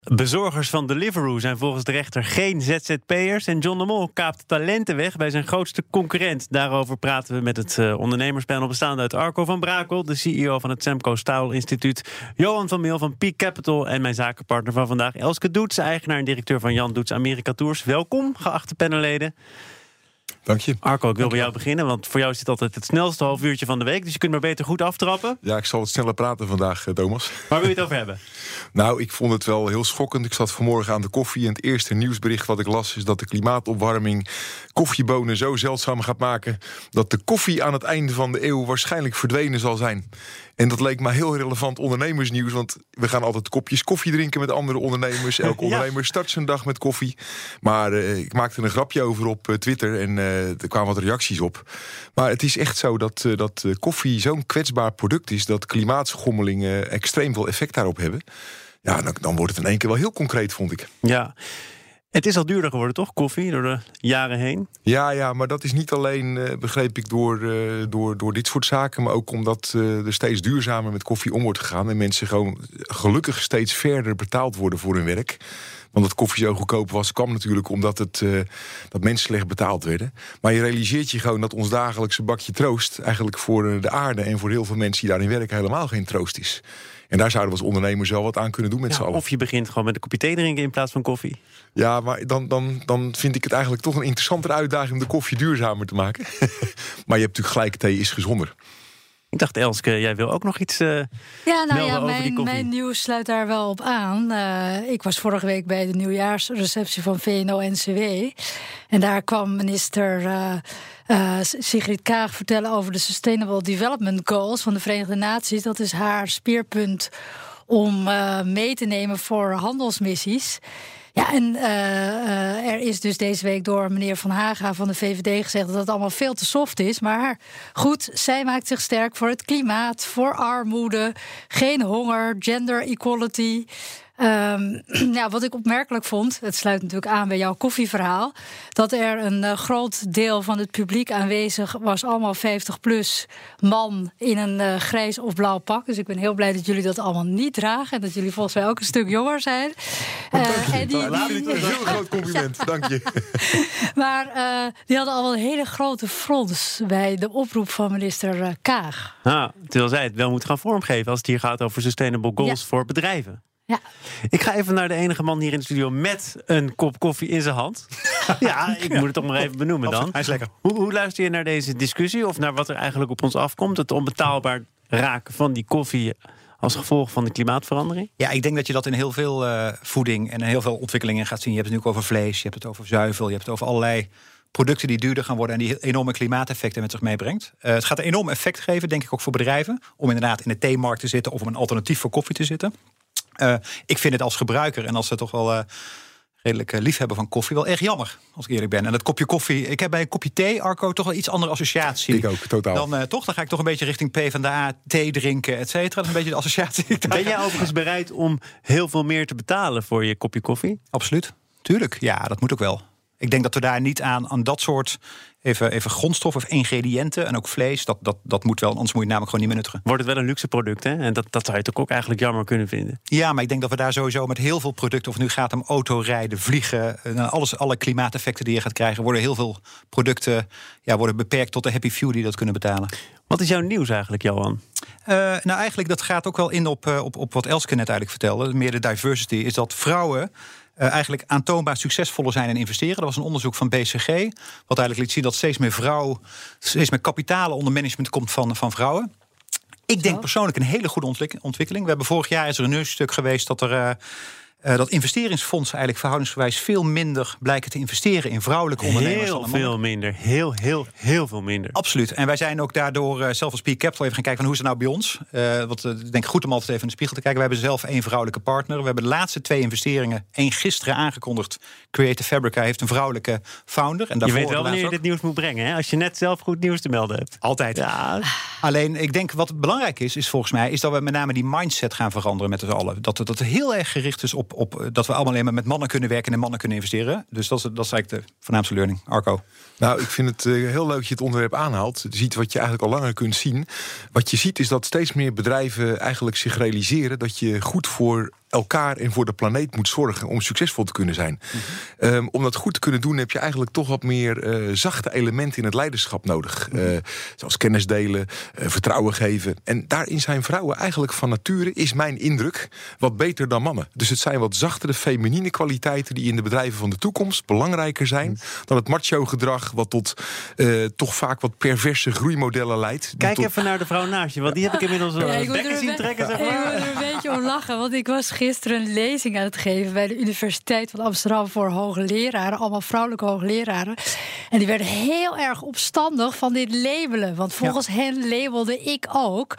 Bezorgers van Deliveroo zijn volgens de rechter geen ZZP'ers. En John de Mol kaapt talenten weg bij zijn grootste concurrent. Daarover praten we met het uh, ondernemerspanel bestaande uit Arco van Brakel, de CEO van het Semco Staal Instituut, Johan van Meel van Peak Capital en mijn zakenpartner van vandaag, Elske Doets, eigenaar en directeur van Jan Doets Amerika Tours. Welkom, geachte panelleden. Dank je. Arco, ik wil bij jou beginnen, want voor jou is dit altijd het snelste half uurtje van de week. Dus je kunt maar beter goed aftrappen. Ja, ik zal wat sneller praten vandaag, eh, Thomas. Waar wil je het over hebben? nou, ik vond het wel heel schokkend. Ik zat vanmorgen aan de koffie en het eerste nieuwsbericht wat ik las... is dat de klimaatopwarming koffiebonen zo zeldzaam gaat maken... dat de koffie aan het einde van de eeuw waarschijnlijk verdwenen zal zijn. En dat leek me heel relevant ondernemersnieuws. Want we gaan altijd kopjes koffie drinken met andere ondernemers. Elke ondernemer start zijn dag met koffie. Maar uh, ik maakte een grapje over op uh, Twitter en uh, er kwamen wat reacties op. Maar het is echt zo dat, dat koffie zo'n kwetsbaar product is... dat klimaatschommelingen extreem veel effect daarop hebben. Ja, dan, dan wordt het in één keer wel heel concreet, vond ik. Ja, het is al duurder geworden, toch? Koffie, door de jaren heen? Ja, ja maar dat is niet alleen, uh, begreep ik, door, uh, door, door dit soort zaken... maar ook omdat uh, er steeds duurzamer met koffie om wordt gegaan... en mensen gewoon gelukkig steeds verder betaald worden voor hun werk. Want dat koffie zo goedkoop was, kwam natuurlijk omdat het, dat mensen slecht betaald werden. Maar je realiseert je gewoon dat ons dagelijkse bakje troost... eigenlijk voor de aarde en voor heel veel mensen die daarin werken... helemaal geen troost is. En daar zouden we als ondernemers wel wat aan kunnen doen met ja, z'n allen. Of je begint gewoon met een kopje thee drinken in plaats van koffie. Ja, maar dan, dan, dan vind ik het eigenlijk toch een interessantere uitdaging... om de koffie duurzamer te maken. maar je hebt natuurlijk gelijk, thee is gezonder. Ik dacht, Elske, jij wil ook nog iets uh, Ja, nou ja, mijn, mijn nieuws sluit daar wel op aan. Uh, ik was vorige week bij de nieuwjaarsreceptie van VNO-NCW. En daar kwam minister uh, uh, Sigrid Kaag vertellen over de Sustainable Development Goals van de Verenigde Naties. Dat is haar speerpunt om mee te nemen voor handelsmissies. Ja, en uh, er is dus deze week door meneer Van Haga van de VVD gezegd dat het allemaal veel te soft is. Maar goed, zij maakt zich sterk voor het klimaat, voor armoede, geen honger, gender equality. Um, ja, wat ik opmerkelijk vond, het sluit natuurlijk aan bij jouw koffieverhaal, dat er een uh, groot deel van het publiek aanwezig was, allemaal 50 plus man in een uh, grijs of blauw pak. Dus ik ben heel blij dat jullie dat allemaal niet dragen en dat jullie volgens mij ook een stuk jonger zijn. Uh. En die, een heel groot compliment, ja. dank je. maar die hadden al een hele grote frons bij de oproep van minister Kaag. Ah, terwijl zij het wel moet gaan vormgeven als het hier gaat over sustainable goals ja. voor bedrijven. Ja. Ik ga even naar de enige man hier in de studio met een kop koffie in zijn hand. ja, ik moet het toch maar even benoemen dan. Hij is lekker. Hoe, hoe luister je naar deze discussie of naar wat er eigenlijk op ons afkomt? Het onbetaalbaar raken van die koffie als gevolg van de klimaatverandering? Ja, ik denk dat je dat in heel veel uh, voeding en heel veel ontwikkelingen gaat zien. Je hebt het nu ook over vlees, je hebt het over zuivel, je hebt het over allerlei producten die duurder gaan worden en die enorme klimaateffecten met zich meebrengt. Uh, het gaat een enorm effect geven, denk ik ook voor bedrijven, om inderdaad in de theemarkt te zitten of om een alternatief voor koffie te zitten. Uh, ik vind het als gebruiker en als ze toch wel uh, redelijk uh, liefhebber van koffie wel erg jammer, als ik eerlijk ben. En dat kopje koffie, ik heb bij een kopje thee, Arco, toch wel iets andere associatie. Ik ook, totaal. Dan toch, dan ga ik toch een beetje richting P van de A, thee drinken, et cetera. Dat is een beetje de associatie. Ben jij overigens bereid om heel veel meer te betalen voor je kopje koffie? Absoluut, tuurlijk. Ja, dat moet ook wel. Ik denk dat we daar niet aan, aan dat soort even, even grondstoffen of ingrediënten en ook vlees, dat, dat, dat moet wel, anders moet je het namelijk gewoon niet meer nuttigen. Wordt het wel een luxe product, hè? En dat, dat zou je toch ook eigenlijk jammer kunnen vinden. Ja, maar ik denk dat we daar sowieso met heel veel producten, of het nu gaat om autorijden, vliegen, alles, alle klimaateffecten die je gaat krijgen, worden heel veel producten ja, worden beperkt tot de happy few die dat kunnen betalen. Wat is jouw nieuws eigenlijk, Johan? Uh, nou, eigenlijk dat gaat ook wel in op, uh, op, op wat Elske net eigenlijk vertelde. Meer de diversity is dat vrouwen eigenlijk aantoonbaar succesvoller zijn in investeren. Dat was een onderzoek van BCG, wat eigenlijk liet zien dat steeds meer vrouwen, steeds meer kapitalen onder management komt van, van vrouwen. Ik denk persoonlijk een hele goede ontwikkeling. We hebben vorig jaar is er een nieuwsstuk geweest dat er. Uh, uh, dat investeringsfondsen eigenlijk verhoudingsgewijs veel minder blijken te investeren in vrouwelijke ondernemers. Heel veel minder. Heel, heel, heel veel minder. Absoluut. En wij zijn ook daardoor uh, zelf als Peak Capital even gaan kijken van hoe is het nou bij ons. Uh, wat ik denk goed om altijd even in de spiegel te kijken. We hebben zelf één vrouwelijke partner. We hebben de laatste twee investeringen. één gisteren aangekondigd. Creative Fabrica heeft een vrouwelijke founder. En je weet wel wanneer je dit nieuws moet brengen. Hè? Als je net zelf goed nieuws te melden hebt. Altijd. Ja. Alleen, ik denk wat belangrijk is, is volgens mij, is dat we met name die mindset gaan veranderen met z'n allen. Dat het dat heel erg gericht is op op, op dat we allemaal alleen maar met mannen kunnen werken en mannen kunnen investeren. Dus dat is, dat eigenlijk de voornaamste learning. Arco. Nou, ik vind het heel leuk dat je het onderwerp aanhaalt. Je ziet wat je eigenlijk al langer kunt zien. Wat je ziet is dat steeds meer bedrijven eigenlijk zich realiseren dat je goed voor elkaar en voor de planeet moet zorgen om succesvol te kunnen zijn. Mm om dat goed te kunnen doen heb je eigenlijk toch wat meer uh, zachte elementen in het leiderschap nodig. Eh, zoals kennis delen, uh, vertrouwen geven. En daarin zijn vrouwen eigenlijk van nature, is mijn indruk, wat beter dan mannen. Dus het zijn wat zachtere feminine kwaliteiten die in de bedrijven van de toekomst belangrijker zijn mhm. dan het macho gedrag wat tot toch vaak wat perverse groeimodellen leidt. Kijk even naar de vrouw naast je, want die heb ik inmiddels ja, ik zien trekken. Zeg maar. Ik moet er een beetje om lachen, want ik was gisteren een lezing aan het geven bij de Universiteit van Amsterdam voor hoogleraren, allemaal vrouwelijke hoogleraren. En die werden heel erg opstandig van dit labelen, want volgens hen labelde ik ook.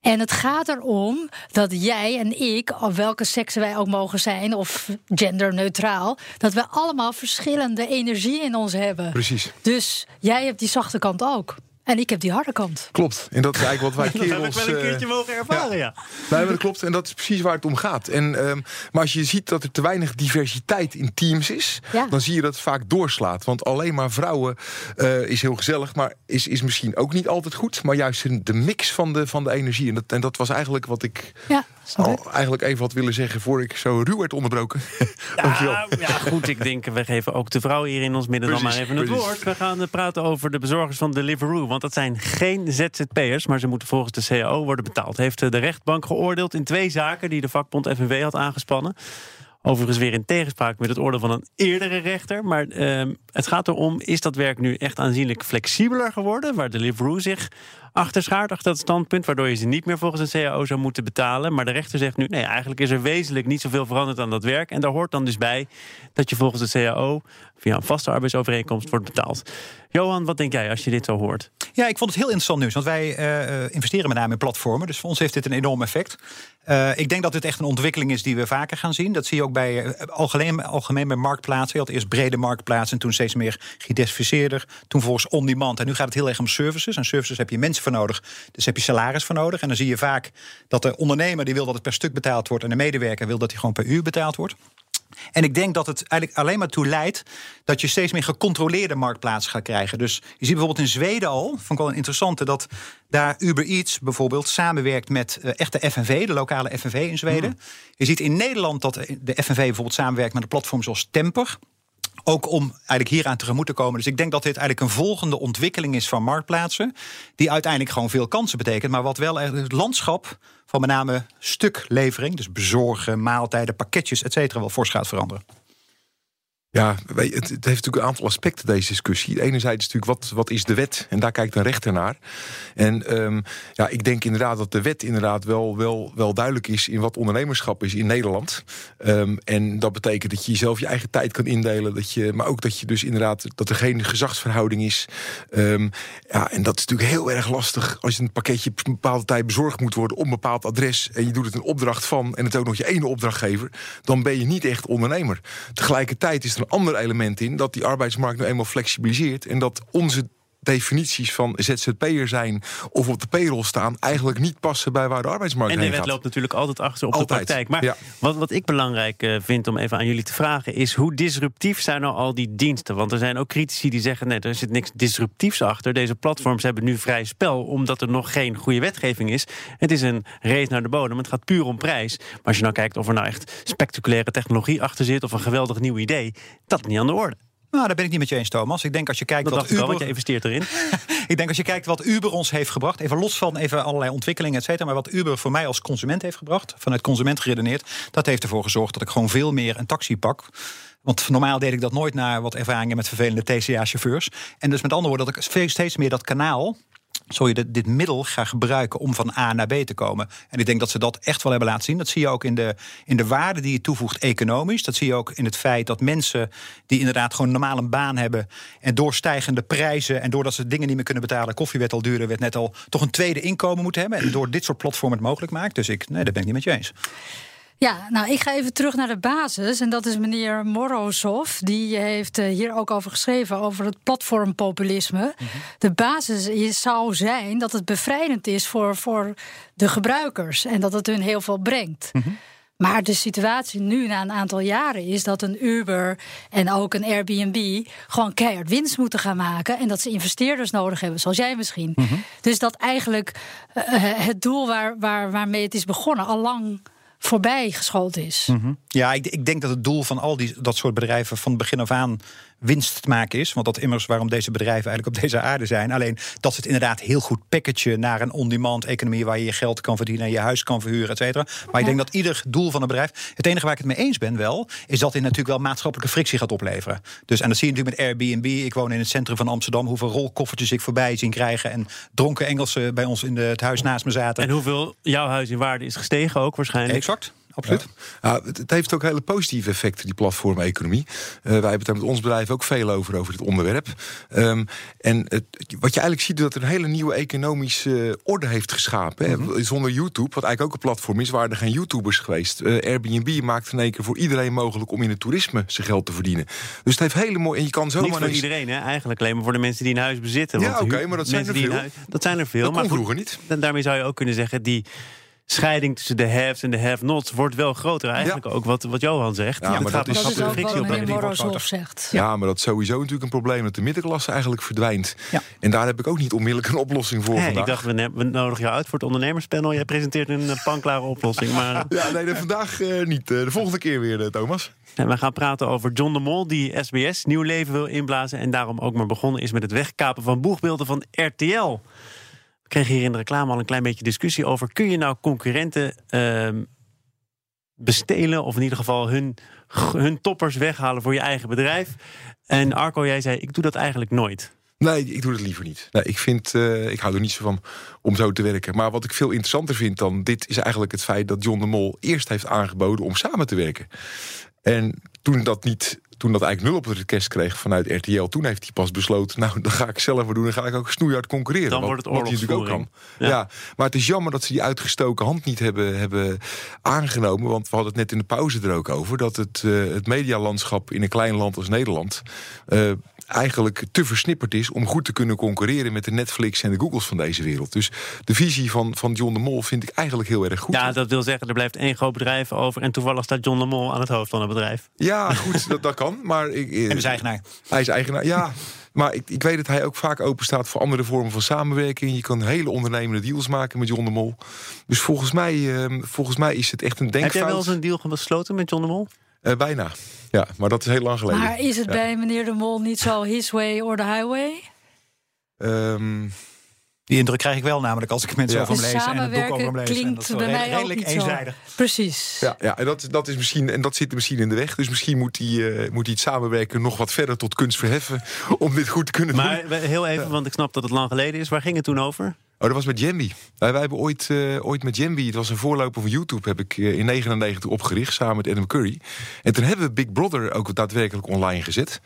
En het gaat erom dat jij en ik, of welke seks wij ook mogen zijn, of genderneutraal, dat we allemaal verschillende energie in ons hebben. Precies. Dus jij hebt die zachte kant ook. En ik heb die harde kant. Klopt. En dat is eigenlijk wat wij kerels... dat heb ik wel een keertje eh, mogen ervaren, ja. ja. Nee, dat klopt. En dat is precies waar het om gaat. En, um, maar als je ziet dat er te weinig diversiteit in teams is... dan zie je dat het vaak doorslaat. Want alleen maar vrouwen uh, is heel gezellig... maar is, is misschien ook niet altijd goed. Maar juist de mix van de, van de energie. En dat, en dat was eigenlijk wat ik... Ja al eigenlijk even wat willen zeggen voor ik zo ruw werd onderbroken. Ja, ja, goed. Ik denk, we geven ook de vrouw hier in ons midden dan maar even het woord. We gaan praten over de bezorgers van Deliveroo. Want dat zijn geen ZZP'ers, maar ze moeten volgens de CAO worden betaald. Heeft de rechtbank geoordeeld in twee zaken die de vakbond FNW had aangespannen. Overigens weer in tegenspraak met het oordeel van een eerdere rechter. Maar uh, het gaat erom, is dat werk nu echt aanzienlijk flexibeler geworden? Waar Deliveroo zich achter schaart, achter dat standpunt... waardoor je ze niet meer volgens een CAO zou moeten betalen. Maar de rechter zegt nu, nee, eigenlijk is er wezenlijk niet zoveel veranderd aan dat werk. En daar hoort dan dus bij dat je volgens de CAO... via een vaste arbeidsovereenkomst wordt betaald. Johan, wat denk jij als je dit zo hoort? Ja, ik vond het heel interessant nieuws. Want wij uh, investeren met name in platformen. Dus voor ons heeft dit een enorm effect. Uh, ik denk dat dit echt een ontwikkeling is die we vaker gaan zien. Dat zie je ook bij uh, algemeen, algemeen bij marktplaatsen. Je had eerst brede marktplaatsen en toen steeds meer gedesficeerder. Toen volgens on-demand. En nu gaat het heel erg om services. En services heb je mensen voor nodig. Dus heb je salaris voor nodig. En dan zie je vaak dat de ondernemer die wil dat het per stuk betaald wordt. En de medewerker wil dat hij gewoon per uur betaald wordt. En ik denk dat het eigenlijk alleen maar toe leidt dat je steeds meer gecontroleerde marktplaatsen gaat krijgen. Dus je ziet bijvoorbeeld in Zweden al, vond ik wel een interessante, dat daar Uber Eats bijvoorbeeld samenwerkt met uh, echte FNV, de lokale FNV in Zweden. Hmm. Je ziet in Nederland dat de FNV bijvoorbeeld samenwerkt met een platform zoals Temper. Ook om eigenlijk hieraan tegemoet te komen. Dus ik denk dat dit eigenlijk een volgende ontwikkeling is van marktplaatsen. Die uiteindelijk gewoon veel kansen betekent. Maar wat wel het landschap van met name stuklevering, dus bezorgen, maaltijden, pakketjes, et cetera, wel fors gaat veranderen. Ja, het, heeft natuurlijk een aantal aspecten, deze discussie. Enerzijds natuurlijk, wat, wat is de wet? En daar kijkt een rechter naar. En um, ja, ik denk inderdaad dat de wet inderdaad wel, wel, wel duidelijk is... in wat ondernemerschap is in Nederland. Um, en dat betekent dat je jezelf je eigen tijd kan indelen. Dat je, maar ook dat je dus inderdaad, dat er geen gezagsverhouding is. Um, ja, en dat is natuurlijk heel erg lastig... als je een pakketje op een bepaalde tijd bezorgd moet worden... op een bepaald adres en je doet het een opdracht van... en het ook nog je ene opdrachtgever... dan ben je niet echt ondernemer. Tegelijkertijd is er een ander element in... dat die arbeidsmarkt nu eenmaal flexibiliseert... en dat onze definities van ZZP'er zijn of op de payroll staan eigenlijk niet passen bij waar de arbeidsmarkt en heen gaat. En de wet loopt natuurlijk altijd achter op de praktijk. Maar wat, wat ik belangrijk uh, vind om even aan jullie te vragen is hoe disruptief zijn nou al die diensten? Want er zijn ook critici die zeggen nee, er zit niks disruptiefs achter. Deze platforms hebben nu vrij spel omdat er nog geen goede wetgeving is. Het is een race naar de bodem. Het gaat puur om prijs. Maar als je nou kijkt of er nou echt spectaculaire technologie achter zit of een geweldig nieuw idee, dat is niet aan de orde. Nou, daar ben ik niet met je eens, Thomas. Ik denk als je kijkt dat wat Uber... Wel, je investeert erin. ik denk als je kijkt wat Uber ons heeft gebracht... even los van even allerlei ontwikkelingen, et cetera... maar wat Uber voor mij als consument heeft gebracht... vanuit consument geredeneerd... dat heeft ervoor gezorgd dat ik gewoon veel meer een taxi pak... Want normaal deed ik dat nooit naar wat ervaringen met vervelende TCA-chauffeurs. En dus met andere woorden, dat ik steeds meer dat kanaal zul je dit, middel gaan gebruiken om van A naar B te komen. En ik denk dat ze dat echt wel hebben laten zien. Dat zie je ook in de, in de waarde die je toevoegt economisch. Dat zie je ook in het feit dat mensen die inderdaad gewoon normaal een baan hebben... en door stijgende prijzen en doordat ze dingen niet meer kunnen betalen... koffie werd al duurder, werd net al toch een tweede inkomen moeten hebben... en door dit soort platformen het mogelijk maakt. Dus ik, nee, daar ben ik niet met je eens. Ja, nou, ik ga even terug naar de basis. En dat is meneer Morozov. Die heeft eh, hier ook over geschreven, over het platformpopulisme. Mhm. De basis zou zijn dat het bevrijdend is voor, voor de gebruikers. En dat het hun heel veel brengt. Mhm. Maar de situatie nu na een aantal jaren is dat een Uber en ook een Airbnb gewoon keihard winst moeten gaan maken. En dat ze investeerders nodig hebben, zoals jij misschien. Mhm. Dus dat eigenlijk uh, het doel waar, waar, waarmee het is begonnen al lang voorbij geschoten is. Mhm. Ja, ik, ik, denk dat het doel van al die, dat soort bedrijven van begin af aan winst te maken is. Want dat immers waarom deze bedrijven eigenlijk op deze aarde zijn. Alleen dat ze het inderdaad heel goed packagen naar een on-demand economie waar je je geld kan verdienen en je huis kan verhuren, et cetera. Maar ik denk dat ieder doel van een bedrijf. Het enige waar ik het mee eens ben wel, is dat dit natuurlijk wel maatschappelijke frictie gaat opleveren. Dus en dat zie je natuurlijk met Airbnb. Ik woon in het centrum van Amsterdam. Hoeveel rolkoffertjes ik voorbij zien krijgen. En dronken Engelsen bij ons in de, het huis naast me zaten. En hoeveel jouw huis in waarde is gestegen ook waarschijnlijk. Exact absoluut. Ja. het, heeft ook hele positieve effecten, die platformeconomie. Uh, wij hebben het met ons bedrijf ook veel over, over dit onderwerp. Um, en het, wat je eigenlijk ziet, is dat er een hele nieuwe economische orde heeft geschapen. Mhm. Zonder YouTube, wat eigenlijk ook een platform is, waren er geen YouTubers geweest. Uh, Airbnb maakt in één keer voor iedereen mogelijk om in het toerisme zijn geld te verdienen. Dus het heeft hele mooie. En je kan zomaar. Niet voor iedereen, hè? eigenlijk alleen maar voor de mensen die een huis bezitten. Ja, oké, maar dat zijn er veel. dat zijn er veel. Dat maar vroeger niet. En daarmee zou je ook kunnen zeggen, die scheiding tussen de haves en de have-nots wordt wel groter. Eigenlijk ook wat, wat Johan zegt. Ja, maar dat, is ook wat zegt. Ja, maar dat is sowieso natuurlijk een probleem dat de middenklasse eigenlijk verdwijnt. En daar heb ik ook niet onmiddellijk een oplossing voor Ik dacht, we, we nodigen jou uit voor het ondernemerspanel. Jij presenteert een uh, panklare oplossing. Maar... ja, nee, vandaag uh, niet. Uh, de volgende keer weer, Thomas. En we gaan praten over John de Mol, die SBS nieuw leven wil inblazen. En daarom ook maar begonnen is met het wegkapen van boegbeelden van RTL kreeg hier in de reclame al een klein beetje discussie over. Kun je nou concurrenten uh, bestelen, of in ieder geval hun, hun toppers weghalen voor je eigen bedrijf? En Arco, jij zei: Ik doe dat eigenlijk nooit. Nee, ik doe het liever niet. Nee, ik, vind, uh, ik hou er niet zo van om zo te werken. Maar wat ik veel interessanter vind dan dit... is eigenlijk het feit dat John de Mol eerst heeft aangeboden om samen te werken. En toen dat niet toen dat eigenlijk nul op het request kreeg vanuit RTL, toen heeft hij pas besloten, nou, dan ga ik zelf maar doen, dan ga ik ook snoeihard concurreren. Dan wordt het natuurlijk ook kan. Ja. maar het is jammer dat ze die uitgestoken hand niet hebben, hebben aangenomen, want we hadden het net in de pauze er ook over, dat het, uh, het medialandschap in een klein land als Nederland uh, eigenlijk te versnipperd is om goed te kunnen concurreren met de Netflix en de Googles van deze wereld. Dus de visie van, van John de Mol vind ik eigenlijk heel erg goed. Ja, dat wil zeggen, er blijft één groot bedrijf over en toevallig staat John de Mol aan het hoofd van het bedrijf. Ja, goed, dat, dat kan. Maar ik, en hij is eigenaar. Hij is eigenaar, ja. Maar ik, ik weet dat hij ook vaak open staat voor andere vormen van samenwerking. Je kan hele ondernemende deals maken met John de Mol. Dus volgens mij, ehm, volgens mij is het echt een denkfout. Heb jij wel eens een deal gesloten met John de Mol? Uh, bijna. Ja, maar dat is heel lang geleden. Maar is het bij meneer De Mol niet zo his way or the highway? Um, die indruk krijg ik wel namelijk als ik mensen ja. over hem lees en het boek over hem lees. Klinkt en dat is redelijk eenzijdig. Zo. Precies. Ja, ja en, dat, dat is misschien, en dat zit er misschien in de weg. Dus misschien moet hij, uh, moet hij het samenwerken nog wat verder tot kunst verheffen. om dit goed te kunnen maar, doen. Maar heel even, want ik snap dat het lang geleden is. Waar ging het toen over? Oh, dat was met Jambi. Wij, wij hebben ooit, uh, ooit met Jambi, het was een voorloper van YouTube, heb ik uh, in 99 opgericht samen met Adam Curry. En toen hebben we Big Brother ook daadwerkelijk online gezet.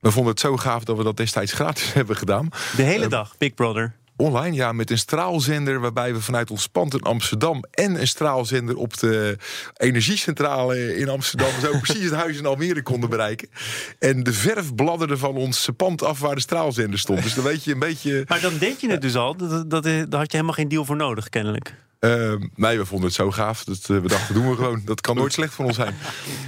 We vonden het zo gaaf dat we dat destijds gratis hebben gedaan. De hele dag, Big Brother. Online, ja, met een straalzender waarbij we vanuit ons pand in Amsterdam en een straalzender op de energiecentrale in Amsterdam zo precies het huis in Almere konden bereiken. En de verf bladderde van ons pand af waar de straalzender stond. Dus dan weet je een beetje. Maar dan deed je het dus al. Dat, dat, daar had je helemaal geen deal voor nodig, kennelijk. Uh, nee, we vonden het zo gaaf. Dat uh, we dachten, doen we gewoon. Dat kan nooit slecht van ons zijn.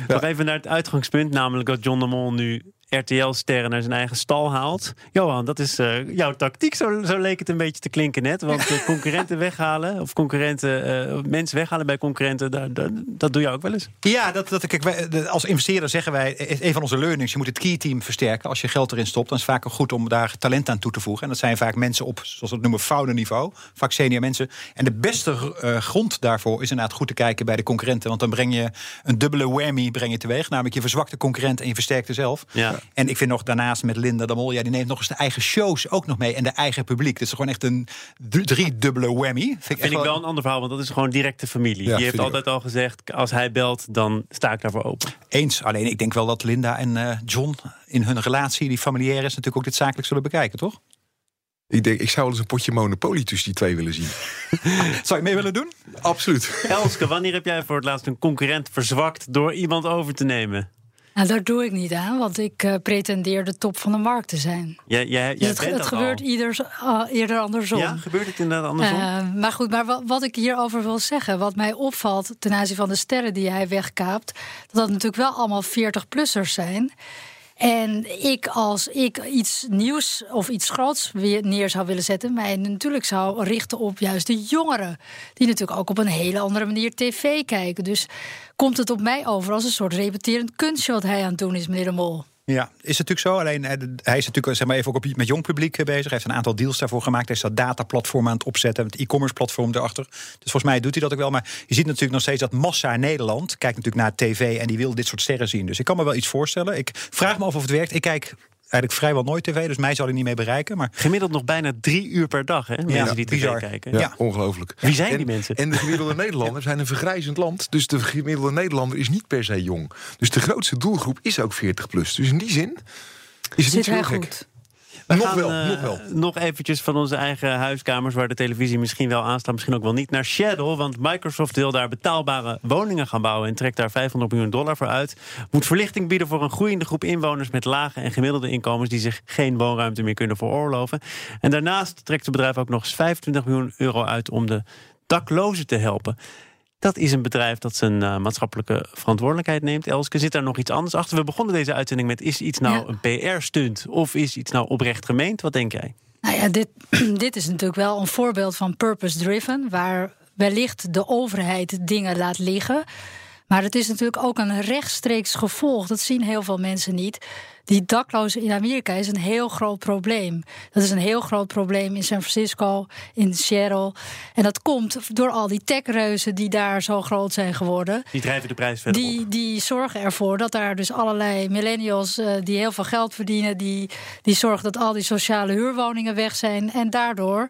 Nog even naar het uitgangspunt, namelijk dat John de Mol nu RTL-sterren naar zijn eigen stal haalt. Johan, dat is uh, jouw tactiek. Zo, zo, leek het een beetje te klinken net. Want concurrenten weghalen, of concurrenten, uh, mensen weghalen bij concurrenten, dat, dat, dat, doe je ook wel eens. Ja, dat, dat, kijk, als investeerder zeggen wij, een van onze learnings, je moet het key team versterken. Als je geld erin stopt, dan is het vaak goed om daar talent aan toe te voegen. En dat zijn vaak mensen op, zoals we het noemen, founder niveau. Vaak senior mensen. En de beste grond daarvoor is inderdaad goed te kijken bij de concurrenten. Want dan breng je een dubbele whammy breng je teweeg. Namelijk je verzwakt de concurrent en je versterkt er zelf. Ja. En ik vind nog daarnaast met Linda de Mol, ja, die neemt nog eens de eigen shows ook nog mee en de eigen publiek. Dat is gewoon echt een driedubbele whammy. Vind, ik, vind ik wel een ander verhaal, want dat is gewoon directe familie. Ja, die heeft altijd al gezegd, als hij belt, dan sta ik daarvoor open. Eens, alleen ik denk wel dat Linda en uh, John in hun relatie, die familiair is, natuurlijk ook dit zakelijk zullen bekijken, toch? Ik denk, ik zou wel eens een potje Monopoly tussen die twee willen zien. zou je mee willen doen? Absoluut. Elske, wanneer heb jij voor het laatst een concurrent verzwakt door iemand over te nemen? Nou, daar doe ik niet aan, want ik uh, pretendeer de top van de markt te zijn. Ja, jij, dus het, het gebeurt ieder, uh, eerder andersom. Ja, gebeurt het inderdaad andersom? Uh, maar goed, maar wat, wat, ik hierover wil zeggen, wat mij opvalt ten aanzien van de sterren die hij wegkaapt, dat dat natuurlijk wel allemaal 40-plussers zijn. En ik, als ik iets nieuws of iets groots weer neer zou willen zetten, mij natuurlijk zou richten op juist de jongeren. Die natuurlijk ook op een hele andere manier tv kijken. Dus komt het op mij over als een soort repeterend kunstje wat hij aan het doen is, meneer de Mol. Ja, is natuurlijk zo. Alleen eh, hij is natuurlijk zeg maar even ook met jong publiek eh, bezig. Hij heeft een aantal deals daarvoor gemaakt. Hij is dat dataplatform aan het opzetten. Het e-commerce platform erachter. Dus volgens mij doet hij dat ook wel. Maar je ziet natuurlijk nog steeds dat massa Nederland kijkt natuurlijk naar tv en die wil dit soort sterren zien. Dus ik kan me wel iets voorstellen. Ik vraag me af of het werkt. Ik kijk eigenlijk vrijwel nooit tv, dus mij zal hij niet mee bereiken. Maar... Gemiddeld nog bijna drie uur per dag, hè? Mensen ja, die tv kijken. Ja, ongelooflijk. Wie zijn die mensen? En de gemiddelde Nederlander zijn een vergrijzend land. Dus de gemiddelde Nederlander is niet per se jong. Dus de grootste doelgroep is ook 40 plus. Dus in die zin is het niet zo gek. Goed. We nog gaan, wel, uh, nog wel. Nog eventjes van onze eigen huiskamers... waar de televisie misschien wel aanstaat, misschien ook wel niet... naar Shadow, want Microsoft wil daar betaalbare woningen gaan bouwen... en trekt daar 500 miljoen dollar voor uit. Moet verlichting bieden voor een groeiende groep inwoners... met lage en gemiddelde inkomens... die zich geen woonruimte meer kunnen veroorloven. En daarnaast trekt het bedrijf ook nog eens 25 miljoen euro uit... om de daklozen te helpen. Dat is een bedrijf dat zijn uh, maatschappelijke verantwoordelijkheid neemt. Elske, zit daar nog iets anders achter? We begonnen deze uitzending met: is iets nou een PR-stunt of is iets nou oprecht gemeend? Wat denk jij? Nou ja, dit, dit is natuurlijk wel een voorbeeld van purpose-driven, waar wellicht de overheid dingen laat liggen. Maar het is natuurlijk ook een rechtstreeks gevolg. Dat zien heel veel mensen niet. Die daklozen in Amerika is een heel groot probleem. Dat is een heel groot probleem in San Francisco, in Seattle. En dat komt door al die techreuzen die daar zo groot zijn geworden. Die drijven de prijs verder die, op. Die zorgen ervoor dat daar dus allerlei millennials uh, die heel veel geld verdienen... Die, die zorgen dat al die sociale huurwoningen weg zijn. En daardoor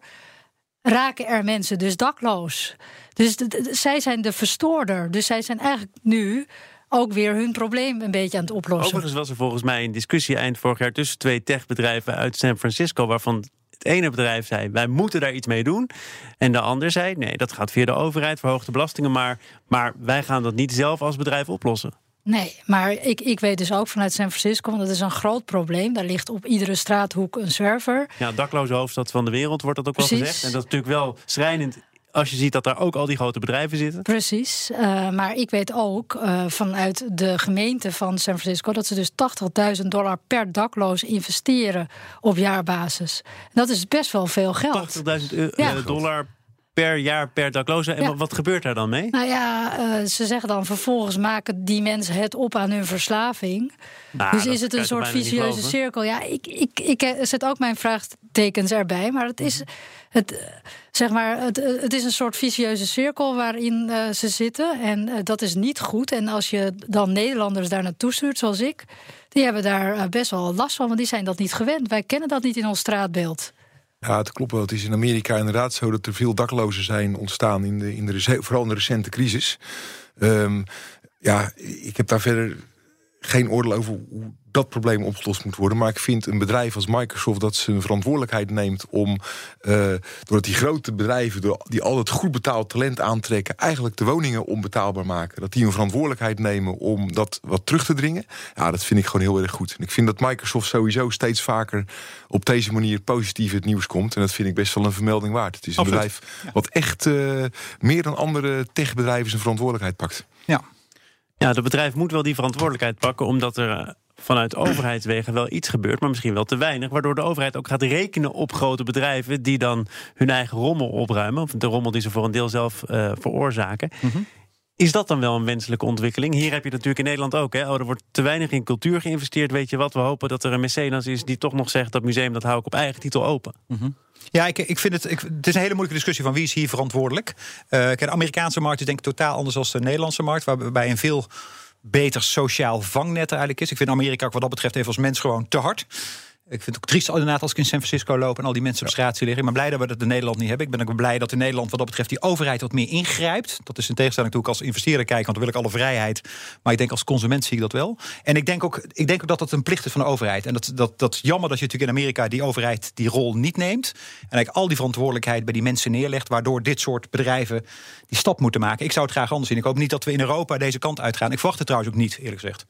raken er mensen dus dakloos. Dus zij zijn de verstoorder. Dus zij zijn eigenlijk nu ook weer hun probleem een beetje aan het oplossen. Overigens was er volgens mij een discussie eind vorig jaar tussen twee techbedrijven uit San Francisco, waarvan het ene bedrijf zei: wij moeten daar iets mee doen. En de ander zei: nee, dat gaat via de overheid, verhoogde belastingen, maar, maar wij gaan dat niet zelf als bedrijf oplossen. Nee, maar ik, ik weet dus ook vanuit San Francisco, want dat is een groot probleem. Daar ligt op iedere straathoek een server. Ja, dakloze hoofdstad van de wereld wordt dat ook wel gezegd. En dat is natuurlijk wel schrijnend als je ziet dat daar ook al die grote bedrijven zitten. Precies. Uh, maar ik weet ook uh, vanuit de gemeente van San Francisco dat ze dus 80.000 dollar per dakloos investeren op jaarbasis. En dat is best wel veel geld. 80.000 uh, ja. dollar per jaar per dakloze. En wat gebeurt daar dan mee? Nou ja, uh, ze zeggen dan vervolgens maken die mensen het op aan hun verslaving. Nou, dus is het een soort vicieuze cirkel? Ja, ik, ik, ik zet ook mijn vraagtekens erbij. Maar het is, het, zeg maar, het, het is een soort vicieuze cirkel waarin uh, ze zitten. En uh, dat is niet goed. En als je dan Nederlanders daar naartoe stuurt, zoals ik... die hebben daar best wel last van, want die zijn dat niet gewend. Wij kennen dat niet in ons straatbeeld. Ja, het klopt wel. Het is in Amerika inderdaad zo dat er veel daklozen zijn ontstaan, in de, in de, vooral in de recente crisis. Um, ja, ik heb daar verder geen oordeel over hoe dat probleem opgelost moet worden. Maar ik vind een bedrijf als Microsoft dat zijn verantwoordelijkheid neemt om, uh, doordat die grote bedrijven die altijd goed betaald talent aantrekken, eigenlijk de woningen onbetaalbaar maken. Dat die een verantwoordelijkheid nemen om dat wat terug te dringen. Ja, dat vind ik gewoon heel erg goed. En ik vind dat Microsoft sowieso steeds vaker op deze manier positief het nieuws komt. En dat vind ik best wel een vermelding waard. Het is een bedrijf wat echt uh, meer dan andere techbedrijven zijn verantwoordelijkheid pakt. Ja. Ja, het bedrijf moet wel die verantwoordelijkheid pakken, omdat er eh, vanuit overheidswegen wel iets gebeurt, maar misschien wel te weinig. Waardoor de overheid ook gaat rekenen op grote bedrijven die dan hun eigen rommel opruimen. Of de rommel die ze voor een deel zelf uh, veroorzaken. Mhm. Is dat dan wel een wenselijke ontwikkeling? Hier heb je natuurlijk in Nederland ook. Hè? Oh, er wordt te weinig in cultuur geïnvesteerd. Weet je wat? We hopen dat er een mecenas is die toch nog zegt dat museum dat hou ik op eigen titel open. Mm Ja, ik, ik vind het. Het is een hele moeilijke discussie van wie is hier verantwoordelijk. Uh, de Amerikaanse markt is denk ik totaal anders dan de Nederlandse markt, waarbij een veel beter sociaal vangnet eigenlijk is. Ik vind Amerika ook wat dat betreft even als mens gewoon te hard. Ik vind het ook triest inderdaad als ik in San Francisco loop en al die mensen op straat zie liggen. Ik ben blij dat we dat in Nederland niet hebben. Ik ben ook blij dat in Nederland wat dat betreft die overheid wat meer ingrijpt. Dat is in tegenstelling toe ik als investeerder kijk, want dan wil ik alle vrijheid. Maar ik denk als consument zie ik dat wel. En ik denk ook, ik denk ook dat dat een plicht is van de overheid. En dat, dat, dat jammer dat je natuurlijk in Amerika die overheid die rol niet neemt. En eigenlijk al die verantwoordelijkheid bij die mensen neerlegt. Waardoor dit soort bedrijven die stap moeten maken. Ik zou het graag anders zien. Ik hoop niet dat we in Europa deze kant uitgaan. Ik verwacht het trouwens ook niet, eerlijk gezegd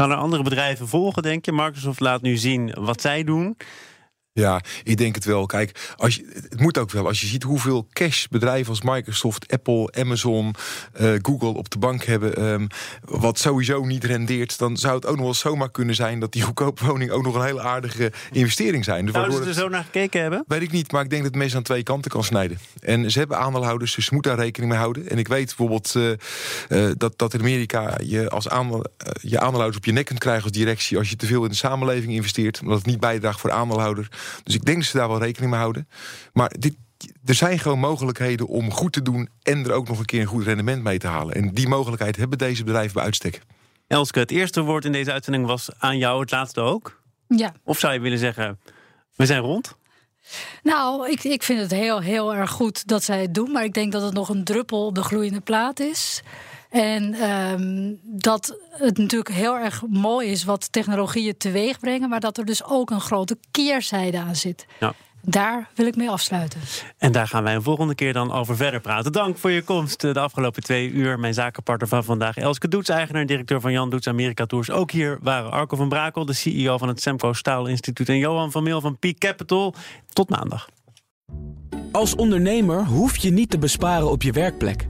Gaan er andere bedrijven volgen, denk je? Microsoft laat nu zien wat zij doen. Ja, ik denk het wel. Kijk, als je, het moet ook wel. Als je ziet hoeveel cash bedrijven als Microsoft, Apple, Amazon, uh, Google op de bank hebben, um, wat sowieso niet rendeert, dan zou het ook nog wel zomaar kunnen zijn dat die goedkope woning ook nog een hele aardige investering zijn. Dus Zouden ze er zo naar gekeken hebben? Weet ik niet, maar ik denk dat het meest aan twee kanten kan snijden. En ze hebben aandeelhouders, dus ze moeten daar rekening mee houden. En ik weet bijvoorbeeld uh, uh, dat, dat in Amerika je als aandeel, je aandeelhouders op je nek kunt krijgen als directie als je te veel in de samenleving investeert, omdat het niet bijdraagt voor de aandeelhouder. Dus ik denk dat ze daar wel rekening mee houden. Maar dit, er zijn gewoon mogelijkheden om goed te doen en er ook nog een keer een goed rendement mee te halen. En die mogelijkheid hebben deze bedrijven bij uitstek. Elske, het eerste woord in deze uitzending was aan jou, het laatste ook. Ja. Of zou je willen zeggen, we zijn rond? Nou, ik, ik vind het heel, heel erg goed dat zij het doen. Maar ik denk dat het nog een druppel op de gloeiende plaat is. En um, dat het natuurlijk heel erg mooi is wat technologieën teweeg brengen, maar dat er dus ook een grote keerzijde aan zit. Ja. Daar wil ik mee afsluiten. En daar gaan wij een volgende keer dan over verder praten. Dank voor je komst de afgelopen twee uur. Mijn zakenpartner van vandaag, Elske Doets, eigenaar en directeur van Jan Doets Amerika Tours. Ook hier waren Arco van Brakel, de CEO van het Semco Staal Instituut... en Johan van Meel van Peak Capital. Tot maandag. Als ondernemer hoef je niet te besparen op je werkplek.